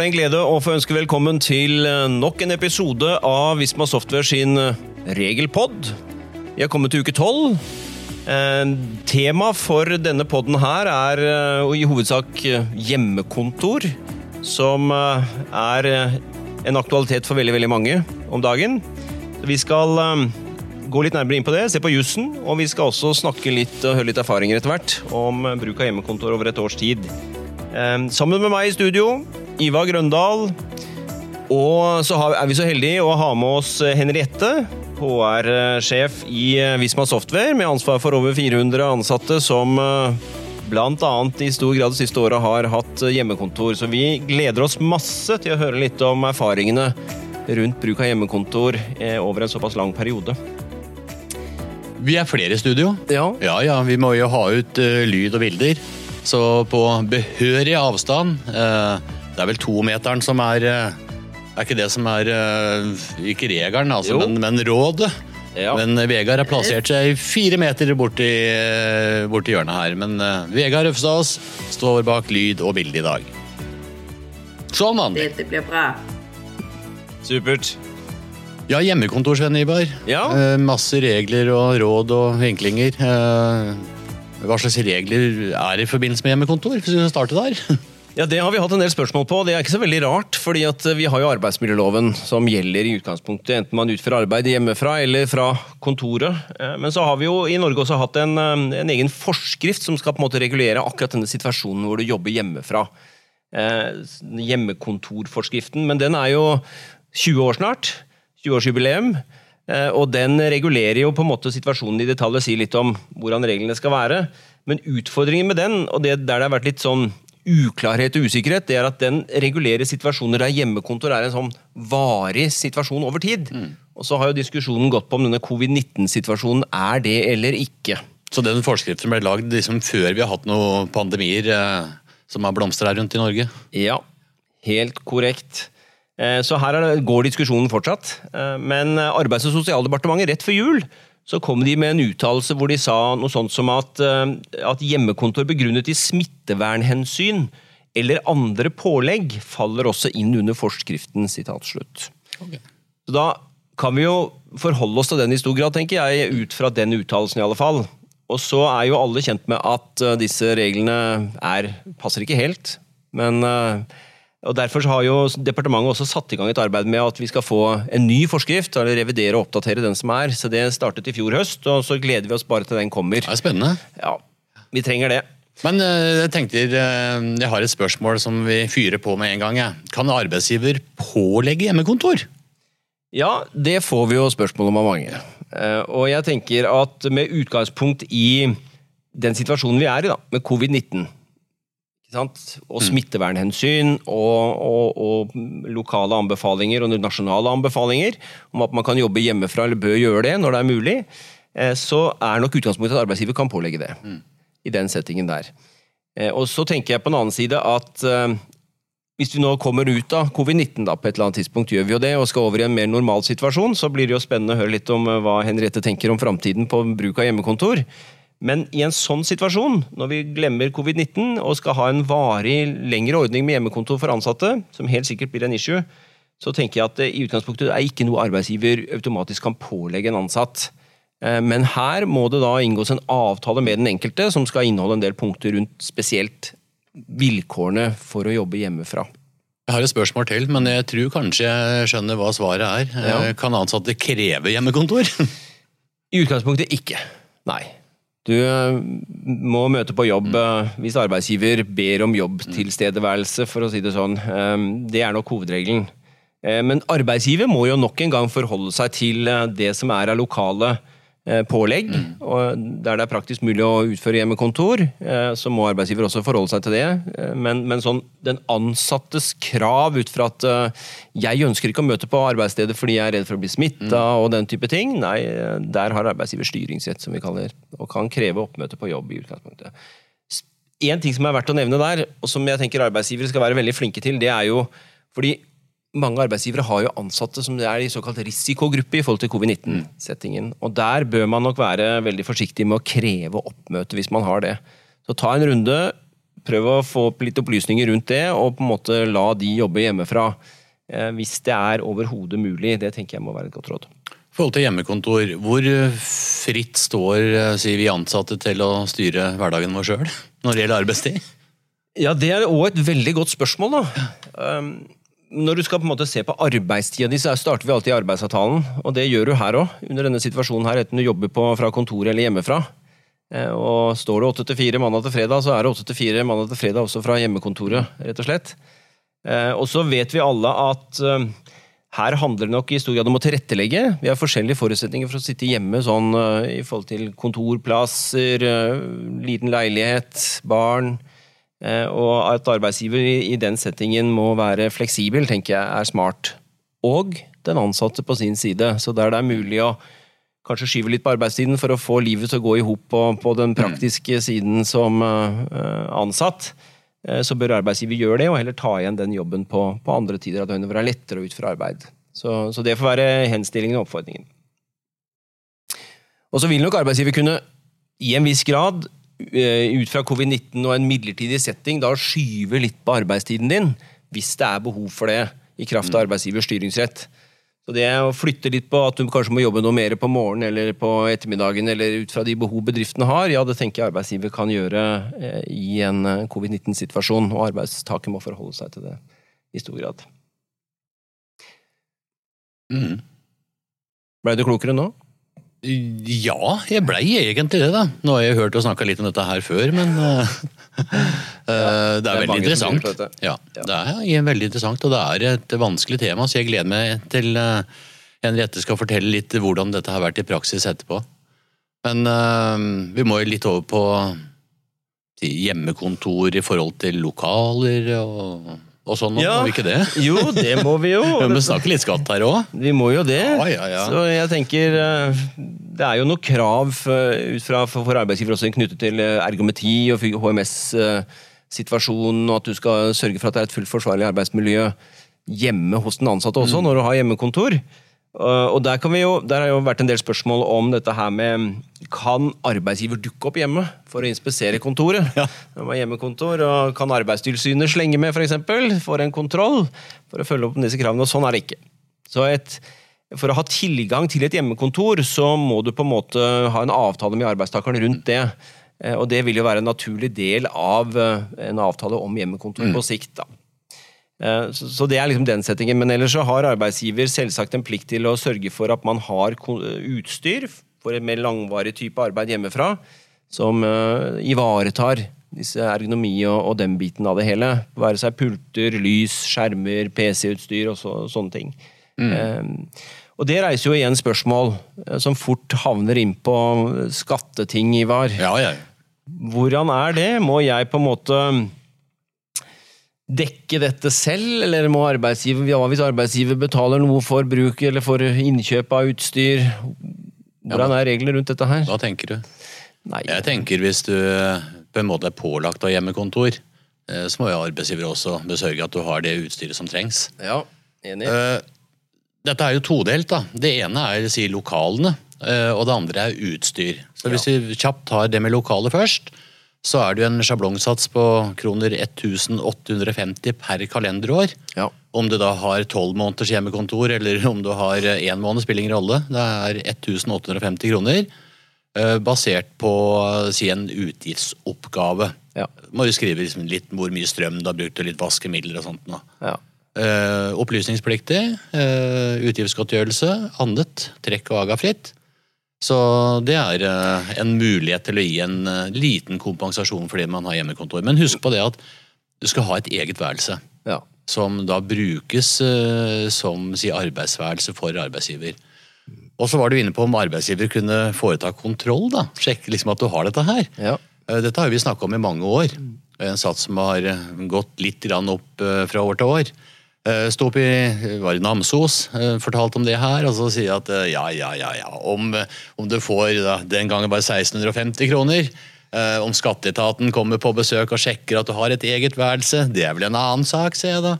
er det en glede å få ønske velkommen til eh, nok en episode av Visma Software sin eh, regelpod. Vi er kommet til uke tolv. Eh, tema for denne podden her er i hovedsak hjemmekontor, som er en aktualitet for veldig, veldig mange om dagen. Vi skal gå litt nærmere inn på det, se på jussen, og vi skal også snakke litt og høre litt erfaringer etter hvert om bruk av hjemmekontor over et års tid. Sammen med meg i studio, Ivar Grøndal. Og så er vi så heldige å ha med oss eh, Henriette, HR-sjef i eh, Visma Software, med ansvar for over 400 ansatte som bl.a. i stor grad det siste året har hatt eh, hjemmekontor. Så vi gleder oss masse til å høre litt om erfaringene rundt bruk av hjemmekontor eh, over en såpass lang periode. Vi er flere i studio. Ja, Ja, ja, vi må jo ha ut eh, lyd og bilder. Så på behørig avstand eh, Det er vel tometeren som er eh, Er ikke det som er eh, Ikke regelen, altså, men, men rådet. Ja. Men Vegard har plassert seg fire meter borti, eh, borti hjørnet her. Men eh, Vegard Øfsås står bak lyd og bilde i dag. Sånn, vanlig. Dette blir bra. supert. Ja, hjemmekontor, Svein Ibar. Ja. Eh, masse regler og råd og vinklinger. Eh, hva slags regler er i forbindelse med hjemmekontor? Hvis vi starter der. Ja, Det har vi hatt en del spørsmål på, det er ikke så veldig rart. fordi at vi har jo arbeidsmiljøloven som gjelder i utgangspunktet, enten man utfører arbeid hjemmefra eller fra kontoret. Eh, Men så har vi jo i Norge også hatt en, eh, en egen forskrift som skal på en måte regulere akkurat denne situasjonen hvor du jobber hjemmefra. Eh, Hjemmekontorforskriften. Men den er jo 20 år snart. 20-årsjubileum. Eh, Og den regulerer jo på en måte situasjonen i detalj sier litt om hvordan reglene skal være. Men utfordringen med den, og det der det har vært litt sånn uklarhet og usikkerhet, det er at den regulerer situasjoner der hjemmekontor er en sånn varig situasjon over tid. Og så har jo diskusjonen gått på om denne covid-19-situasjonen er det eller ikke. Så den forskriften ble lagd liksom før vi har hatt noen pandemier eh, som har blomstra rundt i Norge? Ja, helt korrekt. Eh, Så her er det, går diskusjonen fortsatt. Eh, Men Arbeids- og sosialdepartementet rett før jul så kom de med en uttalelse hvor de sa noe sånt som at, eh, at hjemmekontor begrunnet i smittevernhensyn eller andre pålegg faller også inn under forskriften. Slutt. Så da kan vi jo forholde oss til den i stor grad, tenker jeg, ut fra den uttalelsen i alle fall. Og så er jo alle kjent med at eh, disse reglene er, passer ikke helt. Men, eh, og Derfor så har jo departementet også satt i gang et arbeid med at vi skal få en ny forskrift, eller revidere og oppdatere den som er. Så Det startet i fjor høst, og så gleder vi oss bare til den kommer. Det er spennende. Ja, Vi trenger det. Men eh, jeg tenkte eh, jeg har et spørsmål som vi fyrer på med en gang. Kan arbeidsgiver pålegge hjemmekontor? Ja, det får vi jo spørsmål om av mange. Eh, Og jeg tenker at med utgangspunkt i den situasjonen vi er i, da, med covid-19, ikke sant? Og smittevernhensyn og, og, og lokale anbefalinger og nasjonale anbefalinger om at man kan jobbe hjemmefra eller bør gjøre det når det er mulig, eh, så er nok utgangspunktet at arbeidsgiver kan pålegge det. I den settingen der. Eh, Og så tenker jeg på en annen side at eh, hvis vi nå kommer ut av covid-19 da, på et eller annet tidspunkt, gjør vi jo det, og skal over i en mer normal situasjon, så blir det jo spennende å høre litt om hva Henriette tenker om framtiden på bruk av hjemmekontor. Men i en sånn situasjon, når vi glemmer covid-19 og skal ha en varig lengre ordning med hjemmekontor for ansatte, som helt sikkert blir en issue, så tenker jeg at det i utgangspunktet er ikke noe arbeidsgiver automatisk kan pålegge en ansatt. Eh, Men her må det da inngås en avtale med den enkelte som skal inneholde en del punkter rundt spesielt vilkårene for å jobbe hjemmefra. Jeg har et spørsmål til, men jeg tror kanskje jeg skjønner hva svaret er. Ja. Eh, Kan ansatte kreve hjemmekontor? I utgangspunktet ikke. Nei. Du eh, må møte på jobb eh, hvis arbeidsgiver ber om jobbtilstedeværelse, for å si det sånn. Eh, Det er nok hovedregelen. Men arbeidsgiver må jo nok en gang forholde seg til det som er av lokale pålegg. Og der det er praktisk mulig å utføre hjemmekontor, eh, så må arbeidsgiver også forholde seg til det. Eh, Men, men sånn, den ansattes krav ut fra at eh, jeg ønsker ikke å møte på arbeidsstedet fordi jeg er redd for å bli smitta og den type ting, nei, eh, der har arbeidsgiver styringsrett, som vi kaller og kan kreve oppmøte på jobb i utgangspunktet. En ting som er verdt å nevne der, og som jeg tenker arbeidsgivere skal være veldig flinke til, det er jo fordi mange arbeidsgivere har jo ansatte som er i såkalt risikogruppe i forhold til covid-19-settingen. Og der bør man nok være veldig forsiktig med å kreve oppmøte hvis man har det. Så ta en runde, Prøv å få litt opplysninger rundt det, og på en måte la de jobbe hjemmefra. Eh, hvis det er overhodet mulig. Det tenker jeg må være et godt råd. I forhold til hjemmekontor, hvor fritt står eh, sier vi ansatte til å styre hverdagen vår sjøl når det gjelder arbeidstid? Ja, Det er òg et veldig godt spørsmål. da. Um, når du skal på en måte se på arbeidstida di, så starter vi alltid i arbeidsavtalen. Og det gjør du her òg, under denne situasjonen her, enten du jobber på, fra kontoret eller hjemmefra. Eh, og står det åtte til fire mandag til fredag, så er det åtte til fire mandag til fredag også fra hjemmekontoret, rett og slett. Eh, og så vet vi alle at eh, her handler det nok i stor grad om å tilrettelegge. Vi har forskjellige forutsetninger for å sitte hjemme sånn i forhold til kontorplasser, liten leilighet, barn. Eh, og at arbeidsgiver i den settingen må være fleksibel, tenker jeg er smart. Og den ansatte på sin side. Så der det er mulig å kanskje skyve litt på arbeidstiden for å få livet til å gå i hop på, på, den praktiske siden som uh, ansatt, uh, så bør arbeidsgiver gjøre det, og heller ta igjen den jobben på, på andre tider av døgnet hvor det er lettere å utføre arbeid. Så, så, det får være henstillingen og oppfordringen. Og så vil nok arbeidsgiver kunne i en viss grad Eh, ut fra covid-19 og en midlertidig setting da skyve litt på arbeidstiden din, hvis det er behov for det, i kraft av mm. arbeidsgivers styringsrett. Så det å flytte litt på at du kanskje må jobbe noe mer på morgenen eller på ettermiddagen, eller ut fra de behov bedriftene har, ja, det tenker jeg arbeidsgiver kan gjøre eh, i en eh, covid-19-situasjon, og arbeidstaker må forholde seg til det i stor grad. Mm. Blei du klokere nå? Ja, jeg blei egentlig det, da. Nå har jeg hørt og snakka litt om dette her før, men uh, uh, det er veldig interessant. Ja, det er veldig interessant, og det er et vanskelig tema, så jeg gleder meg til uh, Henriette skal fortelle litt hvordan dette har vært i praksis etterpå. Men vi må jo litt over på hjemmekontor i forhold til lokaler og og sånn, ja, må vi ikke det? Jo, det må vi jo. vi må snakke litt skatt her òg. Vi må jo det. Ja, ja, ja. Så jeg tenker eh, Det er jo noen krav ut fra for arbeidsgiver også knyttet til ergometi og HMS-situasjonen, og at du skal sørge for at det er et fullt forsvarlig arbeidsmiljø hjemme hos den ansatte også, mm. når du har hjemmekontor. Og der, jo, der, har jo vært en del spørsmål om dette her med Kan arbeidsgiver dukke opp hjemme for å inspisere kontoret? Ja. hjemmekontor, og Kan Arbeidstilsynet slenge med, f.eks., for, for en kontroll? For å følge opp disse kravene. Og sånn er det ikke. Så et, For å ha tilgang til et hjemmekontor, så må du på en måte ha en avtale med arbeidstakeren rundt det. Eh, og det vil jo være en naturlig del av eh, en avtale om hjemmekontor mm. på sikt. da. Eh, så det er liksom den settingen. Men ellers så har arbeidsgiver selvsagt en plikt til å sørge for at man har utstyr for en mer langvarig type arbeid hjemmefra, som eh, ivaretar disse ergonomi og, den biten av det hele. Være seg pulter, lys, skjermer, PC-utstyr og så, sånne ting. Mm. Og det reiser jo igjen spørsmål som fort havner inn på skatteting, Ivar. Ja, ja. Hvordan er det? Må jeg på en måte dekke dette selv, eller må arbeidsgiver, ja, hvis arbeidsgiver betaler noe for bruk eller for innkjøp av utstyr? Hvordan er reglene rundt dette her? Hva tenker du? Nei. Jeg tenker hvis du på en måte er pålagt av hjemmekontor, eh, så må jo arbeidsgiver også besørge at du har det utstyret som trengs. Ja, enig. Eh, dette er jo todelt. da. Det ene er si, lokalene, eh, og det andre er utstyr. Så Hvis vi kjapt tar det med lokalet først, så er det jo en sjablongsats på kroner 1850 per kalenderår. Ja. Om du da har tolv måneders hjemmekontor eller om du har én måned, spiller ingen rolle. Det er 1850 kroner. Eh, basert på si en utgiftsoppgave. Ja. Må jo skrive liksom litt hvor mye strøm du har brukt, og litt vaskemidler og sånt. Nå. Ja. Opplysningspliktig, uh, utgiftsgodtgjørelse, annet, trekk og agafritt. Så det er eh, en mulighet til å gi en eh, liten kompensasjon fordi man har hjemmekontor. Men husk på det at du skal ha et eget værelse. Ja. Som da brukes eh, som si, arbeidsværelse for arbeidsgiver. Og så var du inne på om arbeidsgiver kunne foreta kontroll. da, Sjekke liksom at du har dette her. Ja. Dette har vi snakka om i mange år. En sats som har gått litt opp fra år til år. Uh, Sto opp i, var i Namsos, uh, fortalte om det her, og så sier jeg at uh, ja, ja, ja, ja. Om, om du får da, den gangen bare 1650 kroner, om skatteetaten kommer på besøk og sjekker at du har et eget værelse, det er vel en annen sak, sier jeg da.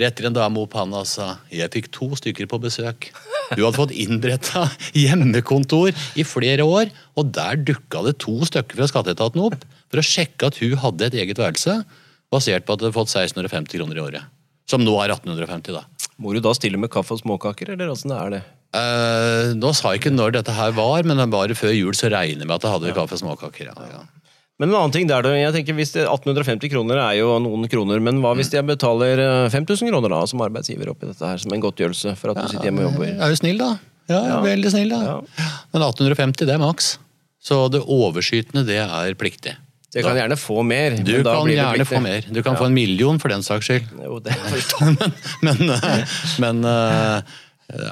Retter en dame opp handa og sa jeg fikk to stykker på besøk. Du hadde fått innbretta hjemmekontor i flere år, og der dukka det to stykker fra skatteetaten opp. for å sjekke at hun hadde et eget værelse, basert på at hun hadde fått 1650 kroner i året. Som nå er 1850, da. Må du da stille med kaffe og småkaker, eller åssen er det? Eh, nå sa jeg ikke når dette her var, men bare før jul så regner jeg med at jeg hadde kaffe og småkaker. Ja, ja. Men en annen ting der, jeg tenker hvis det, 1850 kroner er jo noen kroner, men hva hvis jeg betaler eh, 5000 kroner da, som arbeidsgiver oppi dette her, som en godtgjørelse for at du sitter hjemme og jobber? Jeg er jo snill, da. Ja, Ja. Veldig snill, da. Ja. Men 1850, det er maks. Så det overskytende, det er pliktig. Jeg kan gjerne få mer. Du men kan gjerne pliktig. få mer. Du kan få en million for den saks skyld. Jo, det jo Men, eh, men uh,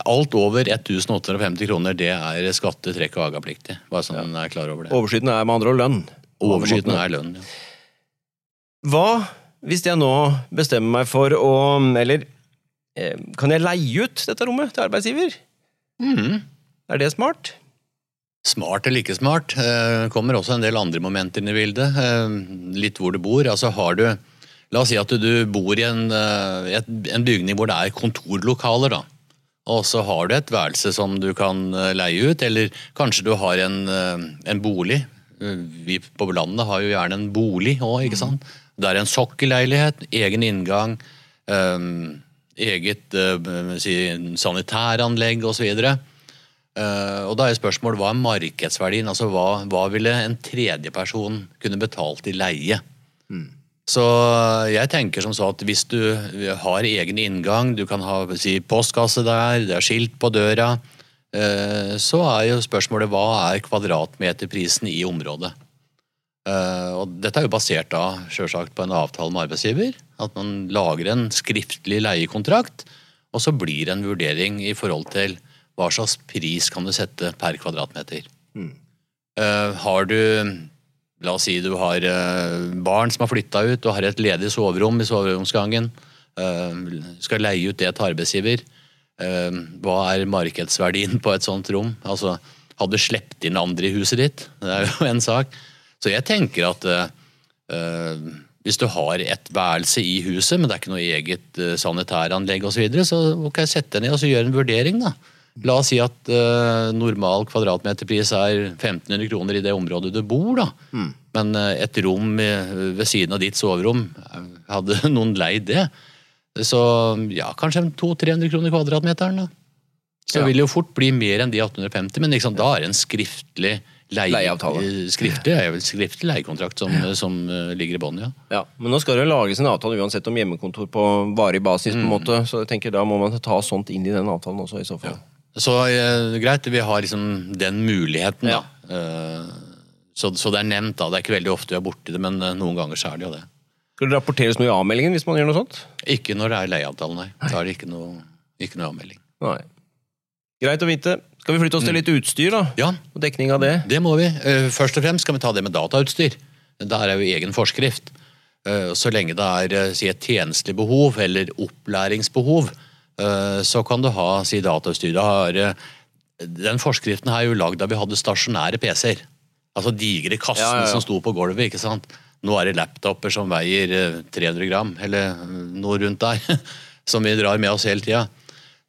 alt over 1850 kroner, det er skatte-, trekk- og agapliktig. Bare så man er klar over det. Overskytende er med andre ord lønn. Overskytende er lønn. Ja. Hva hvis jeg nå bestemmer meg for å Eller eh, kan jeg leie ut dette rommet til arbeidsgiver? Mm. Er det smart? Smart eller ikke smart. Det kommer også en del andre momenter inn i bildet. eh, litt hvor du bor. Altså har du La oss si at du bor i en, eh, en bygning hvor det er kontorlokaler. da. Og så har du et værelse som du kan eh, leie ut, eller kanskje du har en, eh, en bolig. Eh, Vi på landet har jo gjerne en bolig òg, ikke sant. Det er en sokkelleilighet, egen inngang, eh, eget eh, si, sanitæranlegg osv. Uh, og da er spørsmålet hva er markedsverdien? Altså hva, hva ville en tredjeperson kunne betalt i leie? Så jeg tenker som så at hvis du har egen inngang, du kan ha si, postkasse der, det er skilt på døra, uh, så er jo spørsmålet hva er kvadratmeterprisen i området? Uh, og dette er jo basert da selvsagt på en avtale med arbeidsgiver. At man lager en skriftlig leiekontrakt, og så blir det en vurdering i forhold til hva slags pris kan du sette per kvadratmeter. Eh, har du La oss si du har uh, barn som har flytta ut og har et ledig soverom i soveromsgangen. Uh, skal leie ut det til arbeidsgiver. Hva er markedsverdien på et sånt rom? Altså, Hadde du sluppet inn andre i huset ditt? Det er jo en sak. Så jeg tenker at hvis du har et værelse i huset, men det er ikke noe eget uh, sanitæranlegg osv., så, videre, så ok, sett deg ned og så gjør en vurdering. da. La oss si at uh, normal kvadratmeterpris er 1500 kroner i det området du bor. da. Men uh, et rom ved siden av ditt soverom, eh, hadde noen leid det? Så ja, kanskje 200-300 kroner kvadratmeteren. da. Så Ja. vil det jo fort bli mer enn de 1850, men liksom, da er det en skriftlig leie, Leieavtale. Skriftlig, er vel skriftlig leiekontrakt som, som eh, ligger i bånn, ja. Ja, Men nå skal det lages en avtale uansett om hjemmekontor på varig basis. på en måte, Så jeg tenker da må man ta sånt inn i den avtalen også, i så fall. Så eh, greit, vi har liksom den muligheten, da. Eh, så, så det er nevnt, da. Det er ikke veldig ofte vi er borti det, men eh, noen ganger så er det jo det. Skal det rapporteres noe i avmeldingen hvis man gjør noe sånt? Ikke når det er leieavtale, nei. Da er det ikke noe, ikke noe avmelding. Nei. Greit å vite. Skal vi flytte oss til litt utstyr, da? Ja, Og dekning av det? det må vi. Eh, Først og fremst skal vi ta det med datautstyr. Der er jo egen forskrift. Eh, Så lenge det er eh, si et tjenestelig behov eller opplæringsbehov, eh, så kan du ha si datautstyr. Da har, eh, den forskriften her er jo lagd da vi hadde stasjonære PC-er. Altså digre kassen Ja, ja, ja. som sto på gulvet. ikke sant? Nå er det laptoper som veier eh, 300 gram, eller eh, noe rundt der, som vi drar med oss hele tida.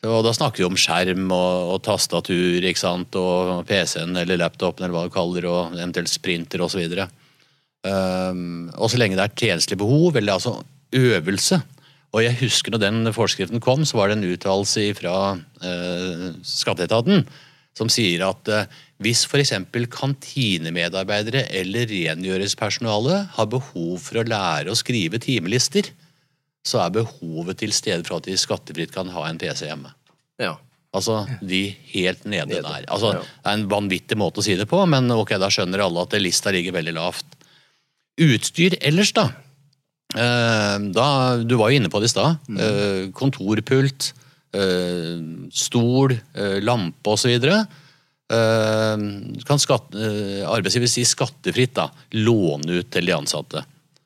Og da snakker vi om skjerm og, og tastatur ikke sant? og PC-en eller laptopen eller hva du kaller det, og eventuelt sprinter osv. Um, og så lenge det er tjenestelig behov, eller altså øvelse. Og jeg husker når den forskriften kom, så var det en uttalelse fra eh, skatteetaten som sier at eh, hvis f.eks. kantinemedarbeidere eller rengjøringspersonale har behov for å lære å skrive timelister, så er behovet til stede for at de skattefritt kan ha en PC hjemme. Ja. Altså de helt nede Nede, der. Altså, ja. Det er en vanvittig måte å si det på, men ok, da skjønner alle at lista ligger veldig lavt. Utstyr ellers, da. Eh, da du var jo inne på det i stad. Mm. Eh, kontorpult, eh, stol, lampe osv. Kan skatte, arbeidsgiver si skattefritt da, låne ut til de ansatte.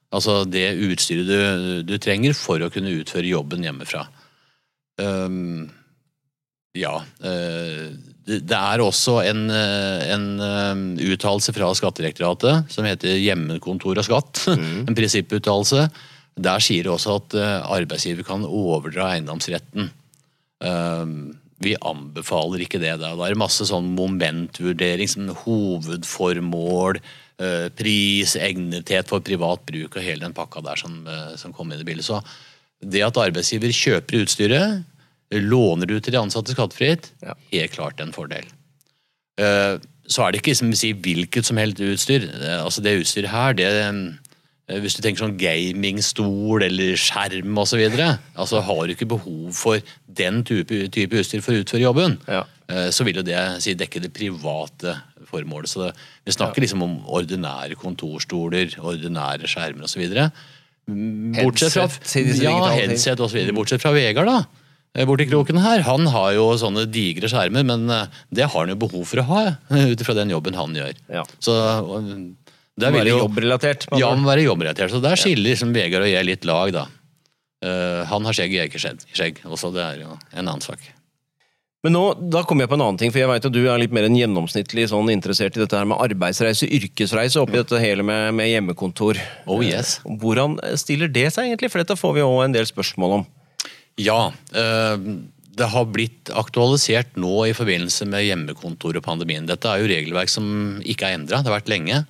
Altså det utstyret du, du trenger for å kunne utføre jobben hjemmefra. Um, ja. Det, er også en, eh, en eh, uttalelse fra Skattedirektoratet som heter Hjemmekontor og skatt. en prinsipputtalelse. Der sier det også at eh, arbeidsgiver kan overdra eiendomsretten. Um, vi anbefaler ikke det. Da. Det er masse sånn momentvurdering, som hovedformål, pris, egnethet for privat bruk og hele den pakka der som, som kom inn i bildet. Så det at arbeidsgiver kjøper utstyret, låner du til de ansatte skattefritt, Ja. helt klart en fordel. Eh, Så er det ikke som vi sier, hvilket som helst utstyr. Eh, Altså Det utstyret her, det eh, hvis du tenker sånn gamingstol eller skjerm osv., altså har du ikke behov for den type, type utstyr for å utføre jobben, Ja. så vil jo det si, dekke det private formålet. Så det, vi snakker liksom om ordinære kontorstoler, ordinære skjermer osv. Bortsett fra, Headset, ja, headset videre. Bortsett fra Vegard, da. Eh, Borti kroken her. Han har jo sånne digre skjermer, men eh, det har han jo behov for å ha, eh, ut ifra den jobben han gjør. Ja. Så det Være vil jo jobbrelatert. ja, må være jobbrelatert. Så der skiller liksom Vegard og jeg litt lag, da. Han har skjegg, jeg har ikke skjegg. skjegg. Også det er jo en annen sak. Men nå, da kommer jeg på en annen ting, for jeg vet at du er litt mer enn gjennomsnittlig sånn interessert i dette her med arbeidsreise, yrkesreise, oppi dette hele med, med hjemmekontor. Oh, yes. Hvordan stiller det seg egentlig? For dette får vi òg en del spørsmål om. Ja, eh, det har blitt aktualisert nå i forbindelse med hjemmekontor og pandemien. Dette er jo regelverk som ikke er endra, det har vært lenge.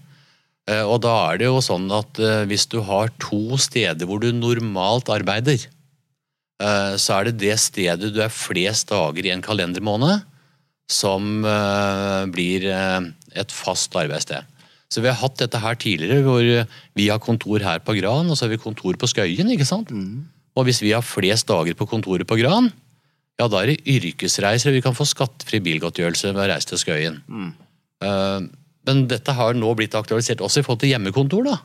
Eh, Og da er det jo sånn at eh, hvis du har to steder hvor du normalt arbeider, så er det det stedet du er flest dager i en kalendermåned, som blir et fast arbeidssted. Så vi har hatt dette her tidligere, hvor vi har kontor her på Gran, og så har vi kontor på Skøyen, ikke sant? Og hvis vi har flest dager på kontoret på Gran, ja, da er det yrkesreiser. og Vi kan få skattefri bilgodtgjørelse ved å reise til Skøyen. Eh, men dette har nå blitt aktualisert også i forhold til hjemmekontor. da.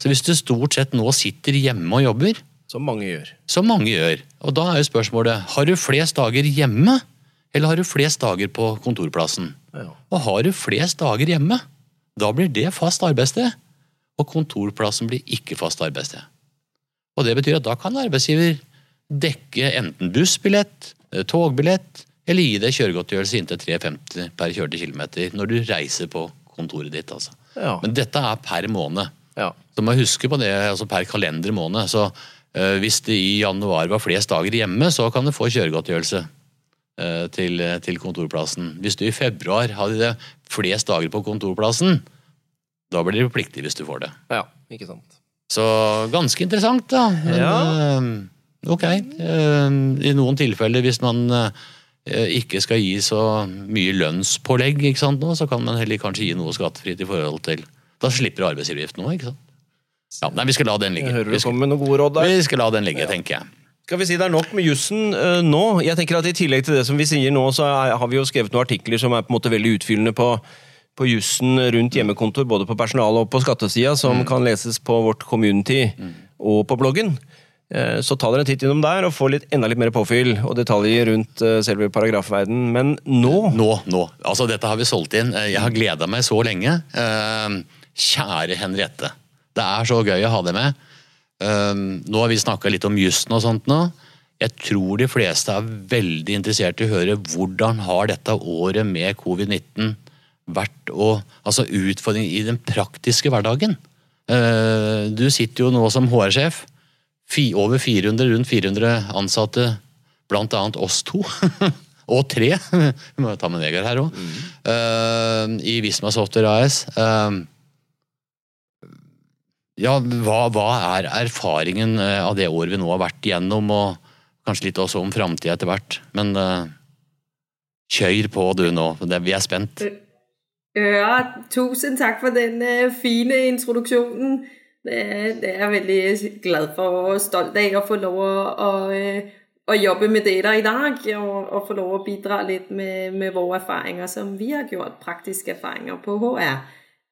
Så hvis du stort sett nå sitter hjemme og jobber, Som mange gjør. som mange gjør, og da er jo spørsmålet har du flest dager hjemme, eller har du flest dager på kontorplassen? Ja. Og har du flest dager hjemme, da blir det fast arbeidssted. Og kontorplassen blir ikke fast arbeidssted. Og det betyr at da kan arbeidsgiver dekke enten bussbillett, eh, togbillett, eller gi deg kjøregodtgjørelse inntil 3,50 per kjørte kilometer når du reiser på kontoret ditt. altså. Ja. Men dette er per måned. ja. Så må huske på det, altså per kalendermåned. Så uh, hvis det i januar var flest dager hjemme, så kan du få kjøregodtgjørelse eh, til, til kontorplassen. Hvis du i februar hadde det flest dager på kontorplassen, da blir det pliktig hvis du får det. ja. Ikke sant. Så ganske interessant, da. Men, Ja. eh, ok. Eh, I noen tilfeller, hvis man eh, ikke skal gi så mye lønnspålegg, sant, nå, så kan man heller kanskje gi noe skattefritt i forhold til Da slipper arbeidsgiveravgiften noe, ikke sant. Ja, nei, vi skal la den ligge. Jeg hører du skal, kommer med noen gode råd der. vi skal la den ligge, tenker jeg. Skal vi si det er nok med jussen uh, nå? Jeg tenker at I tillegg til det som vi sier nå, så er, har vi jo skrevet noen artikler som er på en måte veldig utfyllende på, på jussen rundt hjemmekontor, både på personal- og på skattesida, som kan leses på vårt community og på bloggen. Eh, Så ta dere en titt innom der og få litt, enda litt mer påfyll og detaljer rundt eh, selve paragrafverden. Men nå Nå, nå. Altså, dette har vi solgt inn. Eh, Jeg har gleda meg så lenge. Kjære Henriette. Det er så gøy å ha deg med. Nå har vi snakka litt om jussen og sånt nå. Jeg tror de fleste er veldig interessert i å høre hvordan har dette året med covid-19 vært å altså utfordring i den praktiske hverdagen. Eh, Du sitter jo nå som HR-sjef. Over 400, rundt 400 ansatte, blant annet oss to. og tre. Vi må ta med Vegard her òg. I Visma Software AS. Eh, ja, hva, hva er erfaringen eh, av det året vi nå har vært igjennom, og kanskje litt også om framtida etter hvert. Men eh, kjør på du nå, vi er spent. Ja, tusen takk for den øh, fine introduksjonen. Det er, jeg veldig glad for og stolt av å få lov å, å, øh, jobbe med dere i dag. Og, og få lov å bidra litt med, med våre erfaringer som vi har gjort, praktiske erfaringer på HR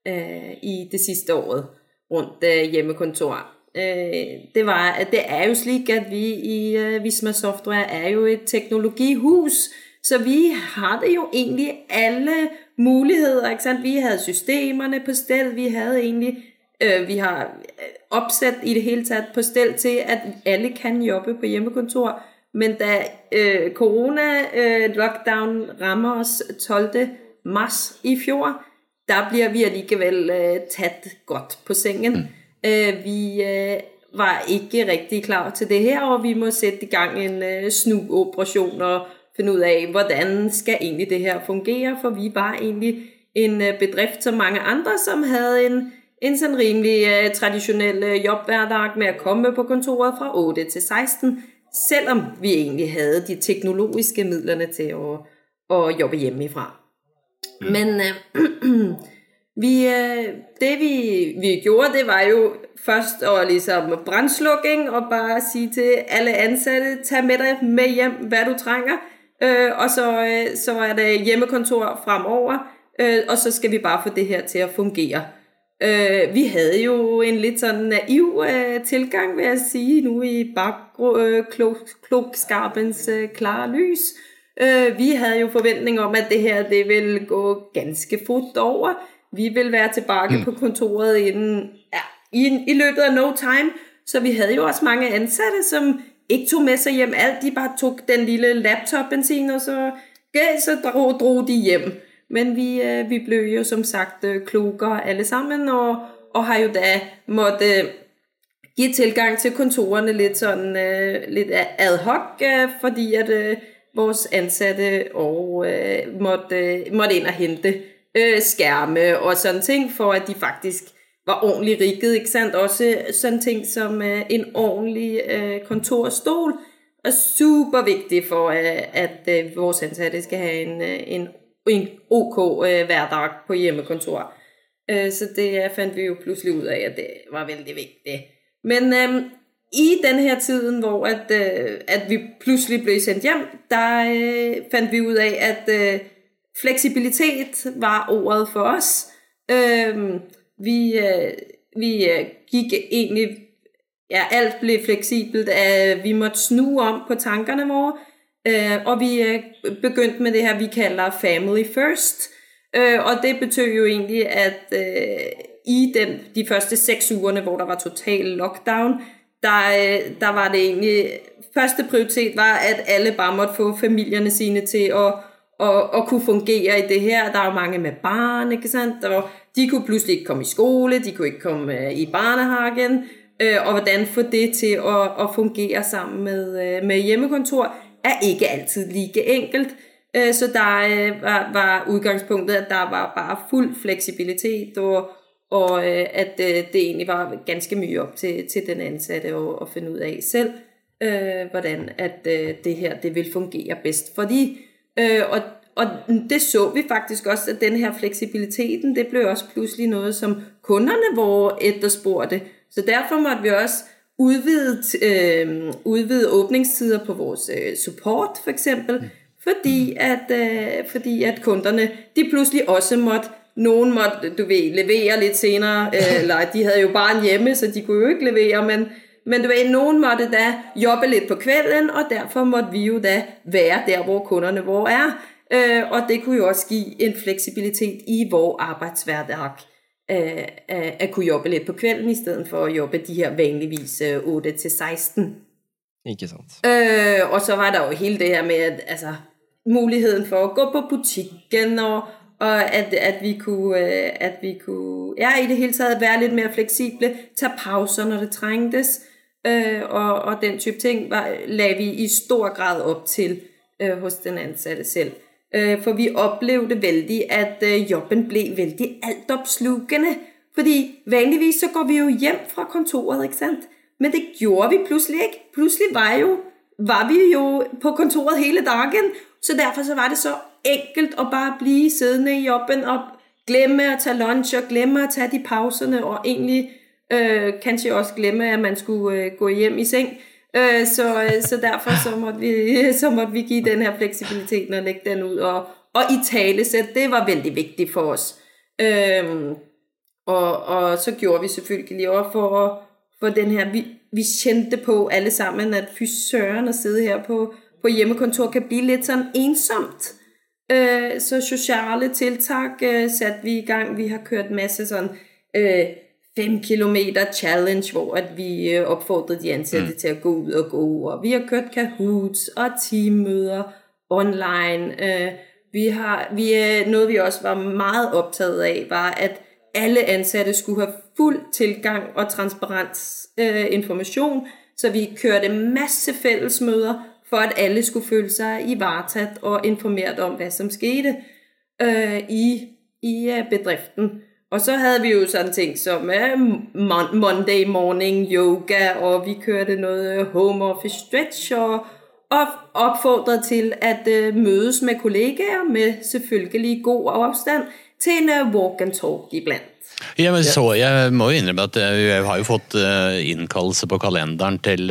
øh, i det siste året rundt øh, hjemmekontor. Øh, det, var, det er jo slik at vi i Visma Software er jo et teknologihus, så vi har det jo egentlig alle muligheder. Ikke sant? Vi havde systemerne på stel, vi havde egentlig, øh, vi har øh, opsat i det hele taget på stel til, at alle kan jobbe på hjemmekontor. Men da øh, corona-lockdown øh, rammer os 12. mars i fjor, der bliver vi allikevel øh, tæt godt på sengen. Mm. Øh, vi øh, var ikke rigtig klar til det her, og vi må sætte i gang en øh, snuoperation og finde ud af, hvordan skal egentlig det her fungere, for vi var egentlig en øh, bedrift som mange andre, som havde en, en sådan rimelig uh, traditionel uh, jobhverdag med at komme på kontoret fra 8 til 16, selvom vi egentlig havde de teknologiske midlerne til at, at jobbe hjemmefra. Mm. Men uh, vi, uh, det vi, vi gjorde, det var jo først å ligesom brandslukking og bare sige til alle ansatte, tag med dig med hjem, hvad du trænger, uh, og så, øh, så er det hjemmekontor fremover, øh, og så skal vi bare få det her til at fungere. Øh, vi havde jo en lidt sådan naiv øh, tilgang, vil jeg sige, nu i bagklokskabens øh, klare lys. Øh, vi havde jo forventning om, at det her det ville gå ganske fort over. Vi ville være tilbage mm. på kontoret inden, ja, i, i løbet af no time. Så vi havde jo også mange ansatte, som ikke tog med sig hjem alt. De bare tog den lille laptop-benzin, og så, ja, så drog, drog de hjem. Men vi, øh, vi blev jo som sagt øh, klogere alle sammen, og, og har jo da måtte øh, give tilgang til kontorerne lidt sådan øh, lidt ad hoc, fordi at vores ansatte og måtte, måtte ind og hente skærme og sådan ting, for at de faktisk var ordentligt rigget, ikke sandt? Også sådan ting som øh, en ordentlig øh, kontorstol er super vigtigt for, øh, at øh, vores ansatte skal have en, øh, en en ok øh, hverdag på hjemmekontor. Øh, så det fandt vi jo pludselig ud af, at det var vældig vigtigt. Men øh, i den her tiden, hvor at, øh, at vi pludselig blev sendt hjem, der øh, fandt vi ud af, at øh, fleksibilitet var ordet for os. Øh, vi øh, vi øh, gik egentlig, ja, alt blev fleksibelt, at vi måtte snue om på tankerne, Øh, og vi begynte med det her, vi kalder Family First. Øh, og det betød jo egentlig, at øh, i den, de første seks ugerne, hvor der var total lockdown, der, øh, der var det egentlig, første prioritet var, at alle bare måtte få familierne sine til at, at, og kunne fungere i det her. Der er jo mange med barn, ikke sant? Og de kunne pludselig ikke komme i skole, de kunne ikke komme øh, i barnehagen, øh, og hvordan få det til at, at fungere sammen med, øh, med hjemmekontor er ikke altid like enkelt. Så der var, var udgangspunktet, at der var bare fuld fleksibilitet, og, og at det egentlig var ganske mye opp til, til den ansatte å, finne ut av selv, hvordan at det her det vil fungere bedst for de. Og, og det så vi faktisk også, at den her fleksibiliteten, det blev også pludselig noget, som kunderne var efterspurgte. Så derfor måtte vi også udvide, øh, udvide åbningstider på vores øh, support for eksempel, fordi at, øh, fordi at kunderne, de pludselig også måtte, nogen måtte, du ved, levere lidt senere, øh, eller de havde jo bare en hjemme, så de kunne jo ikke levere, men, men du vet, noen måtte da jobbe litt på kvelden, og derfor måtte vi jo da være der, hvor kunderne våre er. Øh, og det kunne jo også gi en fleksibilitet i vår arbeidshverdag. øh, at kunne jobbe litt på kvelden, i stedet for at jobbe de her vanligvis 8-16. Øh, Ikke sant. Og så var det jo hele det her med, at altså, muligheten for at gå på butikken, og, og at, at, vi kunne, at vi kunne, ja, i det hele tatt være litt mer fleksible, tage pauser, når det trængtes, øh, og, og den type ting var, lagde vi i stor grad op til øh, hos den ansatte selv. Øh, for vi oplevede vældig, at øh, jobben blev vældig altopslugende. Fordi vanligvis så går vi jo hjem fra kontoret, ikke sandt? Men det gjorde vi pludselig ikke. Pludselig var, jo, var vi jo på kontoret hele dagen. Så derfor så var det så enkelt at bare blive siddende i jobben og glemme at tage lunch og glemme at tage de pauserne og egentlig øh, kanskje også glemme, at man skulle øh, gå hjem i seng. Øh, så, øh, så derfor så måtte, vi, så måtte vi give den her fleksibiliteten og lægge den ud. Og, og i tale så det var veldig vigtigt for os. Øhm, og, og så gjorde vi selvfølgelig også for, for den her, vi, vi kendte på alle sammen, at fysøren at sidde her på, på hjemmekontor kan blive lidt sådan ensomt. Øh, så sociale tiltak øh, satte vi i gang. Vi har kørt masse sådan øh, 5 kilometer challenge, hvor at vi oppfordret de ansatte mm. til at gå ud og gå, og vi har kørt Kahoots og teammøder online. Øh, vi har, vi, noget vi også var meget optaget af, var at alle ansatte skulle have fuld tilgang og transparent øh, information, så vi kørte masse fællesmøder, for at alle skulle føle sig i varetaget og informeret om, hvad som skete øh, i, i bedriften. Og så havde vi jo sådan ting som uh, Monday morning yoga, og vi kørte noget home office stretch, og, opfordrede til at møtes mødes med kollegaer med selvfølgelig god afstand til en walk and talk iblandt. Ja, men så, Jeg må jo innrømme at jeg har jo fått innkallelse på kalenderen til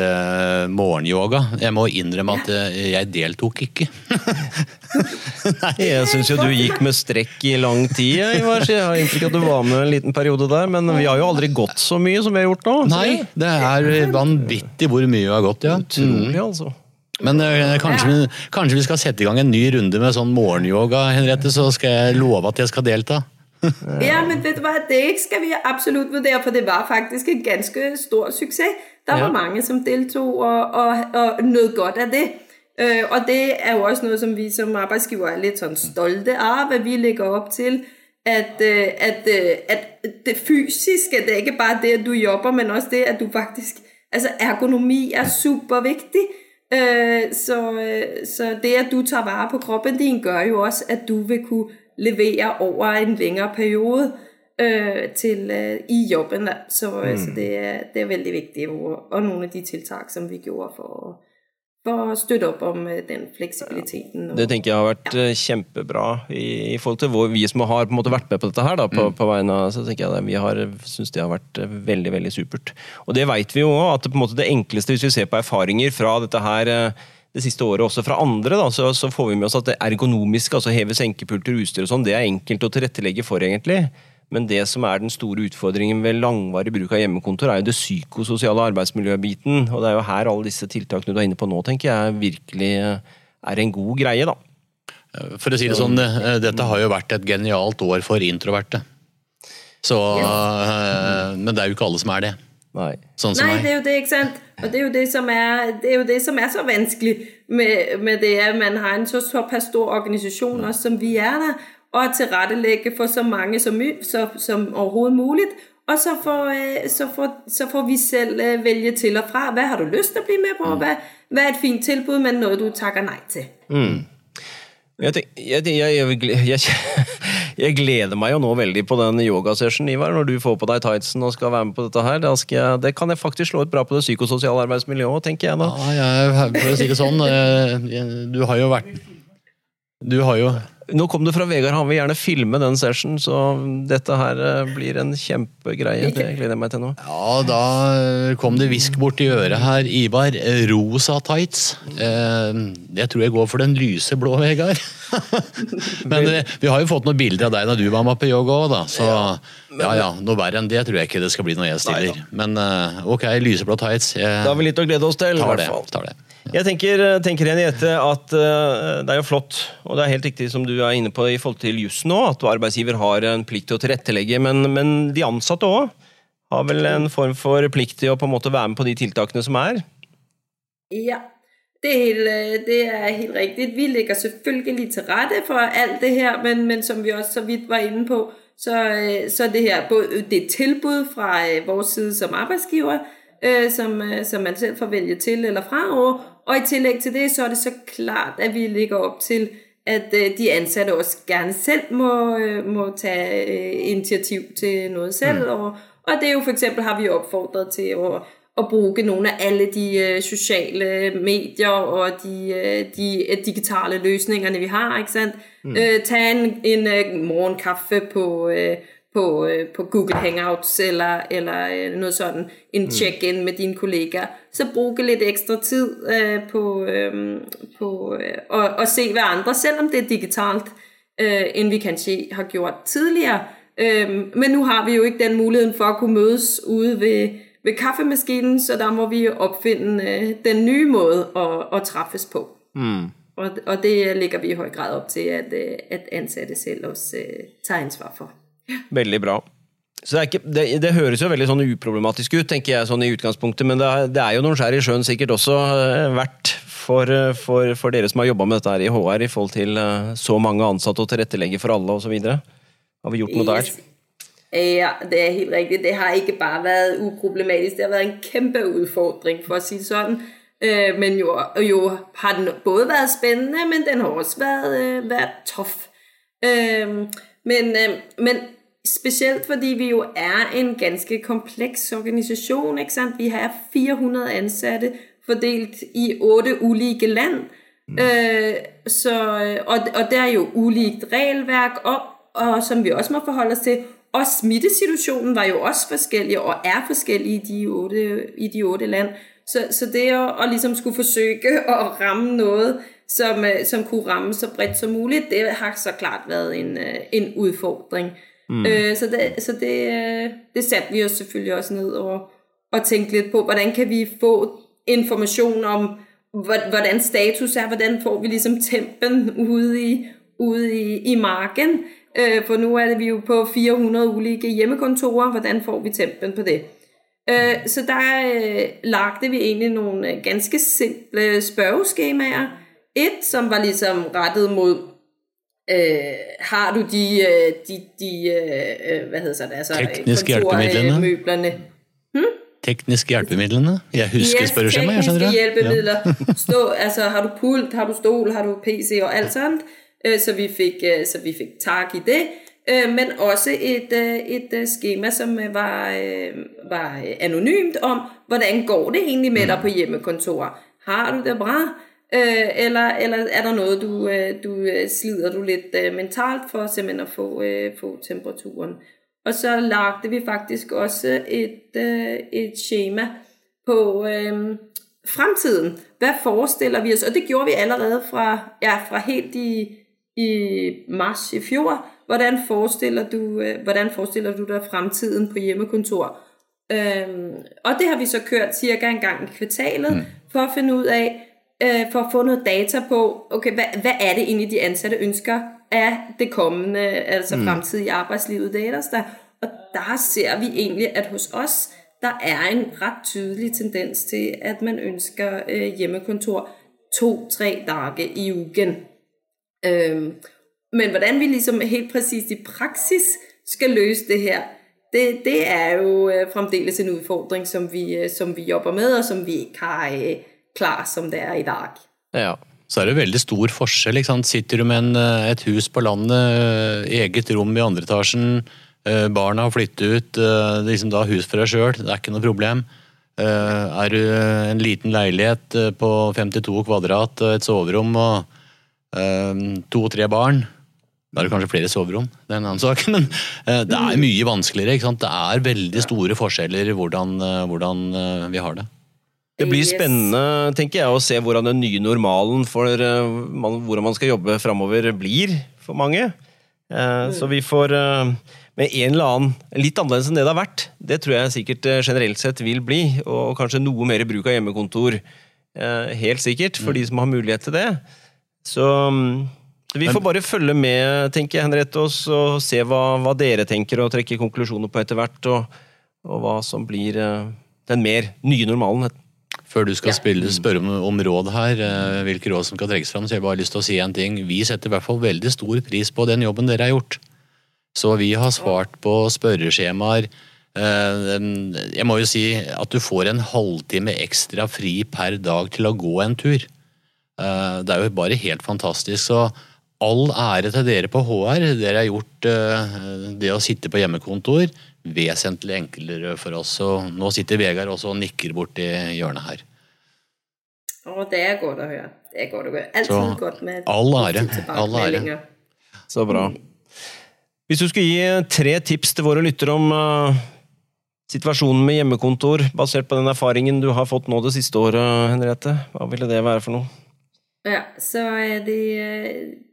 morgenyoga. Jeg må innrømme at jeg deltok ikke. Nei, Jeg syns jo du gikk med strekk i lang tid, Ivar. Jeg har inntrykk at du var med en liten periode der. Men vi har jo aldri gått så mye som vi har gjort nå. Nei, det er vanvittig hvor mye vi har gått, ja. Utrolig, altså. Men øh, kanskje, vi, kanskje, vi skal sette i gang en ny runde med sånn morgenyoga, Henriette, så skal jeg love at jeg skal delta. Ja, men vet du hva, det skal vi absolutt vurdere, for det var faktisk en ganske stor suksess. Der var ja. mange som deltok og, og, og nød godt av det. Øh, og det er jo også noe som vi som arbeidsgiver er litt sånn stolte av, at vi legger opp til at, øh, at, øh, at det fysiske, det er ikke bare det at du jobber, men også det at du faktisk Altså ergonomi er superviktig. Så, så det at du tar vare på kroppen din, gjør jo også at du vil kunne levere over en lengre periode til, i jobben. Så, mm. så det, det, er veldig viktig. Og, og noen av de tiltak som vi gjorde for å for å støtte opp om eh, den fleksibiliteten. Og, det tenker jeg har vært ja. Eh, kjempebra i, i, forhold til hvor vi som har på en måte vært med på dette her, da, på, mm. på vegne av så tenker jeg det, Vi har syns det har vært veldig veldig supert. Og det vet vi jo òg, at det, på en måte det enkleste, hvis vi ser på erfaringer fra dette her det siste året også fra andre, da, så, så får vi med oss at det ergonomiske, altså heve senkepulter, utstyr og sånn, det er enkelt å tilrettelegge for, egentlig. Men det som er den store utfordringen ved langvarig bruk av hjemmekontor, er jo det psykososiale arbeidsmiljøbiten. Og det er jo her alle disse tiltakene du er inne på nå, tenker jeg virkelig eh, er en god greie, da. For å si det sånn, eh, dette har jo vært et genialt år for introverte. Så. Men det er jo ikke alle som er det. Nei. Sånn Nei, det er jo det, ikke sant. Og det er jo det som er, det er, det som er så vanskelig med, med, det at man har en så såpass stor organisasjon også, som vi er der og tilrettelegge for så mange som, så, som overhodet mulig. Og så får, øh, så, får, så får, vi selv øh, velge til og fra. Hva har du lyst til å bli med på? Mm. Hva, hva er et fint tilbud, men noe du takker nei til? Mm. Jeg, jeg, jeg, jeg, gleder meg jo nå veldig på den yogasessionen, Ivar. Når du får på deg tightsen og skal være med på dette her. det kan jeg faktisk slå ut bra på det psykososiale arbeidsmiljøet tenker jeg da. Ja, jeg, for å si det sånn, øh, du har jo vært Du har jo nå kom det fra Vegard, han vil gjerne filme den session, så dette her eh, blir en kjempegreie. Det gleder jeg meg til nå. Ja, da eh, kom det hvisk borti øret her, Ivar. Rosa tights. Eh, jeg tror jeg går for den lyse blå, Vegard. Men vi har jo fått noen bilder av deg da du var med på yoga òg, da. Så ja ja, noe verre enn det tror jeg ikke det skal bli når jeg stiller. Men ok, lyseblå tights. da har vi litt å glede oss til. Tar det, tar det. Jeg tenker, tenker Henriette, at uh, det er jo flott, og det er helt riktig som du er inne på i forhold til jussen nå, at arbeidsgiver har en plikt til å tilrettelegge, men, men de ansatte òg har vel en form for plikt til å på en måte være med på de tiltakene som er? Ja, det er helt, øh, det er helt riktig. Vi lægger selvfølgelig til rette for alt det her, men, men som vi også så vidt var inne på, så, øh, så det her det tilbud fra vår side som arbeidsgiver, som, som man selv får velge til eller fra, og, og i tillegg til det, så er det så klart, at vi ligger opp til, at øh, de ansatte også gerne selv må, øh, må tage øh, initiativ til noe selv. Mm. Og, og det er jo for eksempel har vi opfordret til å, å bruke noen av alle de sociale medier og de, de digitale løsningene vi har. ikke sant? Mm. ta en, en morgenkaffe på på, øh, på Google Hangouts eller, eller øh, noget sådan, en mm. check-in med dine kollegaer, så bruge lidt ekstra tid øh, på, øh, på øh, og, at se hverandre, selvom det er digitalt, øh, end vi kanskje har gjort tidligere. Øh, men nu har vi jo ikke den muligheten for at kunne mødes ude ved, ved kaffemaskinen, så der må vi opfinde øh, den nye måde å, å, træffes på. Mm. Og, og det ligger vi i høy grad opp til, at, øh, at ansatte selv også tar ansvar for. Veldig bra. Så det, ikke, det, det, høres jo veldig sånn uproblematisk ut, tenker jeg, sånn i utgangspunktet, men det er, det er jo noen skjær i sjøen sikkert også verdt for, for, for, dere som har jobba med dette her i HR, i forhold til så mange ansatte og tilrettelegge for alle osv. Har vi gjort noe der? Ja, det er helt riktig. Det har ikke bare vært uproblematisk, det har vært en kjempeutfordring, for å si det sånn. Men jo, jo, har den både vært spennende, men den har også vært, vært tøff. Men, men specielt fordi vi jo er en ganske kompleks organisation, ikke sant? Vi har 400 ansatte fordelt i otte ulike land. Mm. Øh, så, og, og det er jo ulikt regelverk, og, og som vi også må forholde os til. Og smittesituationen var jo også forskjellig, og er forskjellig i de åtte, i de åtte land. Så, så det å, å liksom skulle forsøge å ramme noe som, øh, som kunne ramme så bredt som mulig, det har så klart vært en, øh, en utfordring. Mm. Øh, så det, så det, øh, det satte vi oss selvfølgelig også ned og, og tænkte litt på, hvordan kan vi få informasjon om, hvordan status er, hvordan får vi liksom tempen ude i, ude i, i marken. Øh, for nu er det vi jo på 400 ulike hjemmekontorer, hvordan får vi tempen på det? Øh, så der øh, lagde vi egentlig nogle øh, ganske simple spørgeskemaer. Et, som var ligesom rettet mod Øh, har du de, øh, de, de øh, hvad hedder så det, altså Tekniske hjælpemidlerne? Møblerne. Hmm? Tekniske hjælpemidlerne? Jeg husker yes, spørgeskjema, jeg skjønner det. hjælpemidler. Ja. Stå, altså, har du pult, har du stol, har du PC og alt sådan. Så vi fik, så vi fik tak i det. Men også et, et skema, som var, var anonymt om, hvordan går det egentlig med dig på hjemmekontor? Har du det bra? Øh, eller, eller er der noget, du, øh, du øh, slider du lidt øh, mentalt for simpelthen at få, øh, få temperaturen. Og så lagde vi faktisk også et, øh, et schema på øhm, fremtiden. Hvad forestiller vi os? Og det gjorde vi allerede fra, ja, fra helt i, i mars i fjor. Hvordan forestiller du, øh, hvordan forestiller du deg fremtiden på hjemmekontor? Øhm, og det har vi så kørt cirka en gang i kvartalet, mm. for å finne ut av øh, for å få noe data på, okay, hva, hva, er det egentlig, de ansatte ønsker av det kommende, altså mm. fremtidige arbeidslivet det er der. Og der ser vi egentlig, at hos oss der er en ret tydelig tendens til, at man ønsker øh, hjemmekontor to-tre dage i ugen. Øhm, men hvordan vi ligesom helt præcist i praksis skal løse det her, det, det er jo øh, fremdeles en udfordring, som vi, øh, som vi jobber med, og som vi ikke har øh, klar som det er i dag. Ja. Så er det veldig stor forskjell. ikke sant? Sitter du med en, eh, et hus på landet, eh, eget rom i andre etasjen, eh, barna har flyttet ut, liksom da hus for deg sjøl, det er ikke noe problem. Er du en liten leilighet på 52 kvadrat, et soverom og to-tre barn, da er det kanskje flere soverom, det er en annen sak. Men det er mye vanskeligere. ikke sant? Det er veldig store forskjeller i hvordan, hvordan vi har det. Det blir spennende tenker jeg, å se hvordan den nye normalen for hvordan man skal jobbe framover, blir for mange. Så vi får med en eller annen litt annerledes enn det det har vært. Det tror jeg sikkert generelt sett vil bli, og kanskje noe mer bruk av hjemmekontor. Helt sikkert, for mm. de som har mulighet til det. Så um, vi får bare følge med, tenker jeg, Henriette, og se hva, hva, dere tenker, og trekke konklusjoner på etter hvert, og, og hva som blir den mer nye normalen før du skal ja. spille, spørre om, om, råd her, eh, hvilke råd som skal trekkes fram, så jeg bare lyst til å si en ting. Vi setter i hvert fall veldig stor pris på den jobben dere har gjort. Så vi har svart på spørreskjemaer. Eh, jeg må jo si at du får en halvtime ekstra fri per dag til å gå en tur. Eh, det er jo bare helt fantastisk. Så all ære til dere på HR. Dere har gjort det å sitte på hjemmekontor vesentlig enklere for oss. Og nå sitter Vegard også og nikker borti hjørnet her. Å, det går høre. Det å Så, godt med all ære. All ære. Så bra. Hvis du skulle gi tre tips til våre lyttere om uh, situasjonen med hjemmekontor, basert på den erfaringen du har fått nå det siste året, Henriette, hva ville det være for noe? Ja, så er det,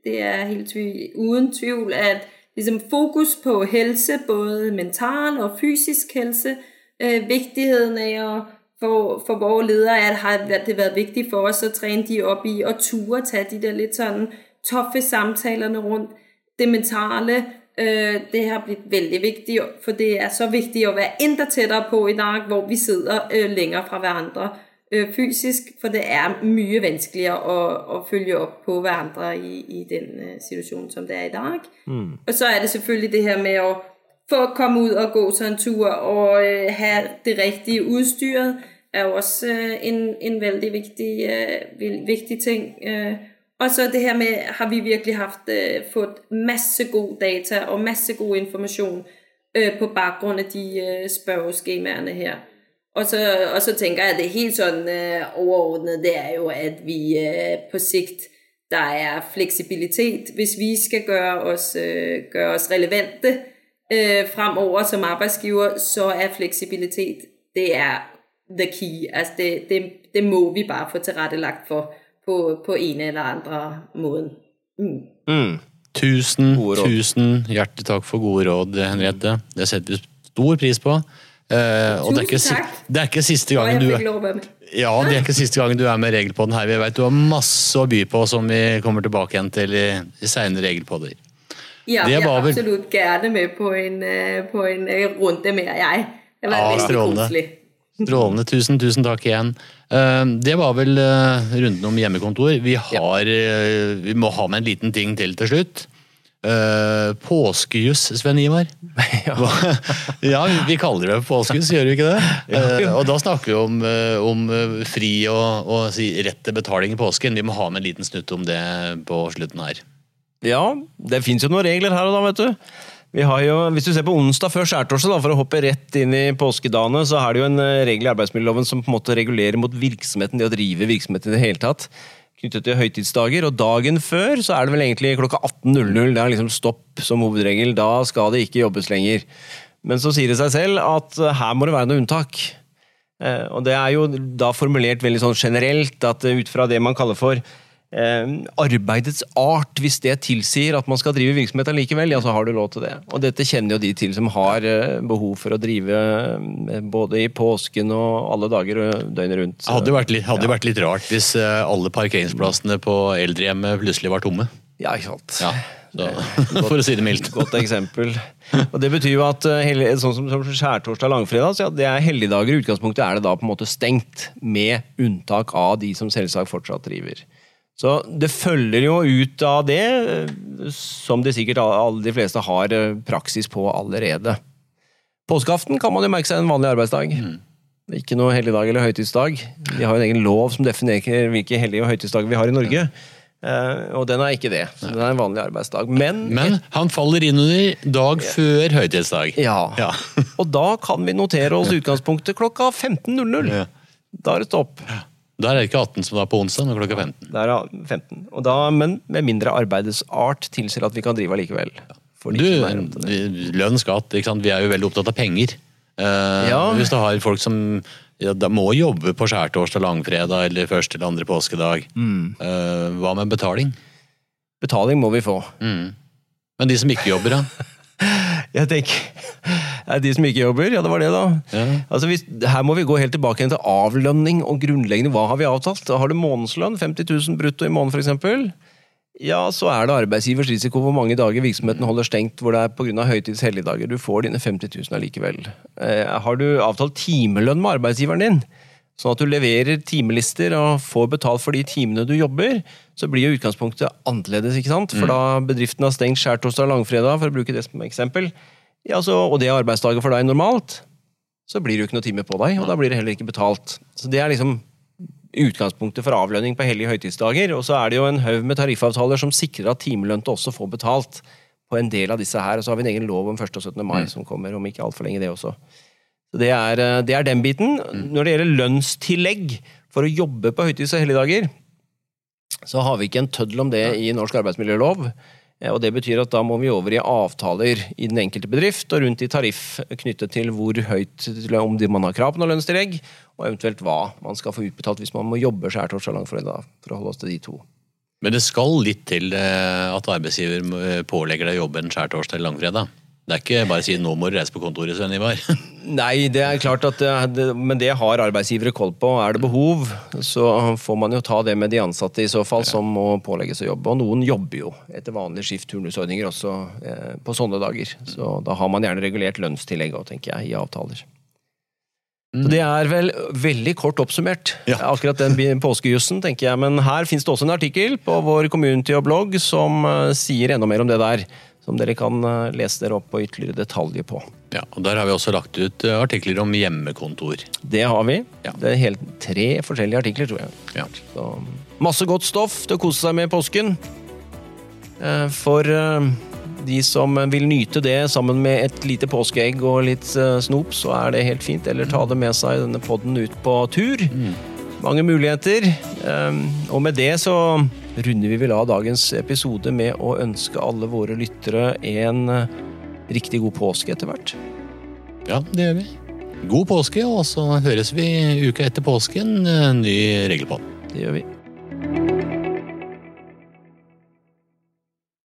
det er helt uden tvivl at ligesom fokus på helse, både mental og fysisk helse. Øh, vigtigheden af at for, for vores ledere at har det været vigtigt for os at træne de op i og ture tage de der lidt sådan toffe samtalerne rundt det mentale. Øh, det har blivet vældig vigtigt, for det er så vigtigt at være endda tættere på i dag, hvor vi sidder øh, længere fra hverandre øh, fysisk, for det er mye vanskeligere å, å følge opp på hverandre i, i den situasjonen som det er i dag. Mm. Og så er det selvfølgelig det her med å få komme ut og gå seg en tur og uh, ha det riktige utstyret er også uh, en, en veldig viktig, uh, viktig ting. Øh. Og så det her med, har vi virkelig haft øh, fået masse god data og masse god informasjon øh, på bakgrunn av de øh, spørgeskemaerne her. Og så, og så tenker jeg, at det helt sånn øh, overordnet, det er jo, at vi øh, på sikt der er fleksibilitet. Hvis vi skal gøre oss, øh, gøre os relevante øh, fremover som arbeidsgiver, så er fleksibilitet, det er the key. Altså det, det, det må vi bare få tilrettelagt for på, på en eller andre måden. Mm. Mm. Tusen, tusen hjertelig takk for gode råd, Henriette. Det setter vi stor pris på. Eh, og det er, ikke, det er ikke siste gangen du med. Ja, det er ikke siste gangen du er med Regelpodden her. Vi vet du har masse å by på som vi kommer tilbake igjen til i, i senere regelpodder. Ja, Det jeg er vel- absolut gerne med på en, øh, på en øh, runde med jeg. Det var Ja, veldig strålende. koselig. Strålende. Tusen, tusen takk igjen. Eh, Det var vel eh, runden om hjemmekontor. Vi, har, eh, vi må ha med en liten ting til til slutt. Uh, påskejuss, Sven Ivar. ja. ja, vi kaller det påskejuss, gjør vi ikke det? Uh, og da snakker vi om, uh, om eh, fri og, og si, rett til betaling i påsken. Vi må ha med en liten snutt om det på slutten her. Ja, det fins jo noen regler her og da, vet du. Vi har jo, hvis du ser på onsdag før skjærtorsdag, for å hoppe rett inn i påskedagene, så er det jo en eh, regel i arbeidsmiljøloven som på en måte regulerer mot virksomheten, det å drive virksomheten i det hele tatt. Knyttet til høytidsdager. Og dagen før så er det vel egentlig klokka 18.00. Det er liksom stopp som hovedregel. Da skal det ikke jobbes lenger. Men så sier det seg selv at eh, her må det være noe unntak. Eh, Og det er jo da formulert veldig sånn generelt, at eh, ut fra det man kaller for arbeidets art, hvis det tilsier at man skal drive virksomhet allikevel, ja, så har du lov til det. Og dette kjenner jo de til som har eh, behov for å drive eh, både i påsken og alle dager og døgnet rundt. Så, hadde vært litt, hadde ja. vært litt rart hvis eh, alle parkeringsplassene på eldrehjemmet plutselig var tomme. Ja, ikke sant. Ja, så, for å si det mildt. Godt eksempel. Og Det betyr jo at eh, sånn som, som skjærtorsdag og langfredag, så ja, det er helligdager. I utgangspunktet er det da på en måte stengt, med unntak av de som selvsagt fortsatt driver. Så det følger jo ut av det, som de sikkert alle de fleste har eh, praksis på allerede. Påskeaften kan man jo merke seg en vanlig arbeidsdag. Ikke noe helligdag eller høytidsdag. Vi har jo en egen lov som definerer hvilke hellige og høytidsdager vi har i Norge. Uh, og den er ikke det. Så den er en vanlig arbeidsdag. Men, Men han faller inn under dag før høytidsdag. ja. Ja. Og da kan vi notere oss utgangspunktet klokka 15.00. Ja. Da er det stopp. Da er det ikke 18 som det er på onsdag, men klokka 15. Det er 15. Og da, men med mindre arbeidets art tilsier at vi kan drive allikevel. Du, lønn, skatt, ikke sant? vi er jo veldig opptatt av penger. Eh, Ja. Hvis du har folk som ja, da må jobbe på skjærtorsdag, langfredag eller første eller andre påskedag, Mm. eh, hva med betaling? Betaling må vi få. Mm. Men de som ikke jobber, da? Jeg tenker, er De som ikke jobber? Ja, det var det, da. Ja. Altså, hvis, her må vi gå helt tilbake til avlønning og grunnleggende. Hva har vi avtalt? Har du månedslønn, 50 000 brutto i måneden f.eks. Ja, så er det arbeidsgivers risiko hvor mange dager virksomheten holder stengt hvor det er pga. høytids helligdager. Du får dine 50 000 allikevel. Eh, har du avtalt timelønn med arbeidsgiveren din, sånn at du leverer timelister og får betalt for de timene du jobber, så blir jo utgangspunktet annerledes, ikke sant? For da bedriften har stengt skjærtorsdag og langfredag, for å bruke det som eksempel, ja, så, og det er arbeidsdager for deg normalt, så blir det jo ikke noe time på deg, og da blir det heller ikke betalt. Så det er liksom utgangspunktet for avlønning på hellige høytidsdager. Og så er det jo en haug med tariffavtaler som sikrer at timelønte også får betalt på en del av disse her. Og så har vi en egen lov om 1. og 17. mai som kommer om ikke altfor lenge, det også. Så det er, eh, det er den biten. Når det gjelder lønnstillegg for å jobbe på høytids- og helligdager, så har vi ikke en tøddel om det i norsk arbeidsmiljølov. Eh, Og Det betyr at da må vi over i avtaler i den enkelte bedrift og rundt i tariff knyttet til hvor høyt om man har krav på noe lønnstillegg, og eventuelt hva man skal få utbetalt hvis man må jobbe skjærtorsdag langfredag, for å holde oss til de to. Men det skal litt til eh, at arbeidsgiver pålegger deg å jobbe en skjærtorsdag eller langfredag. Det er ikke bare å si 'nå må du reise på kontoret', Svein Ivar. Nei, det er klart at det, det, men det har arbeidsgivere koll på. Er det behov, så får man jo ta det med de ansatte i så fall, som må pålegges å jobbe. Og noen jobber jo etter vanlige skift-turnusordninger også eh, på sånne dager. Så da har man gjerne regulert lønnstillegg òg, tenker jeg, i avtaler. Så det er vel veldig kort oppsummert, Ja. akkurat den påskejussen, tenker jeg. Men her finnes det også en artikkel på vår community og blogg som eh, sier enda mer om det der. Som dere kan eh, lese dere opp på ytterligere detaljer på. Ja, og Der har vi også lagt ut eh, artikler om hjemmekontor. Det har vi. Ja. Det er helt tre forskjellige artikler, tror jeg. Ja. Så, masse godt stoff til å kose seg med i påsken. Eh, For De som vil nyte det sammen med et lite påskeegg og litt snop, så er det helt fint. Eller ta det med seg denne podden ut på tur. Mange muligheter. Og med det så runder vi vel av dagens episode med å ønske alle våre lyttere en eh, riktig god påske etter hvert. Ja, det gjør vi. God påske, og så høres vi uka etter påsken. eh, Ny regelpod. Det gjør vi.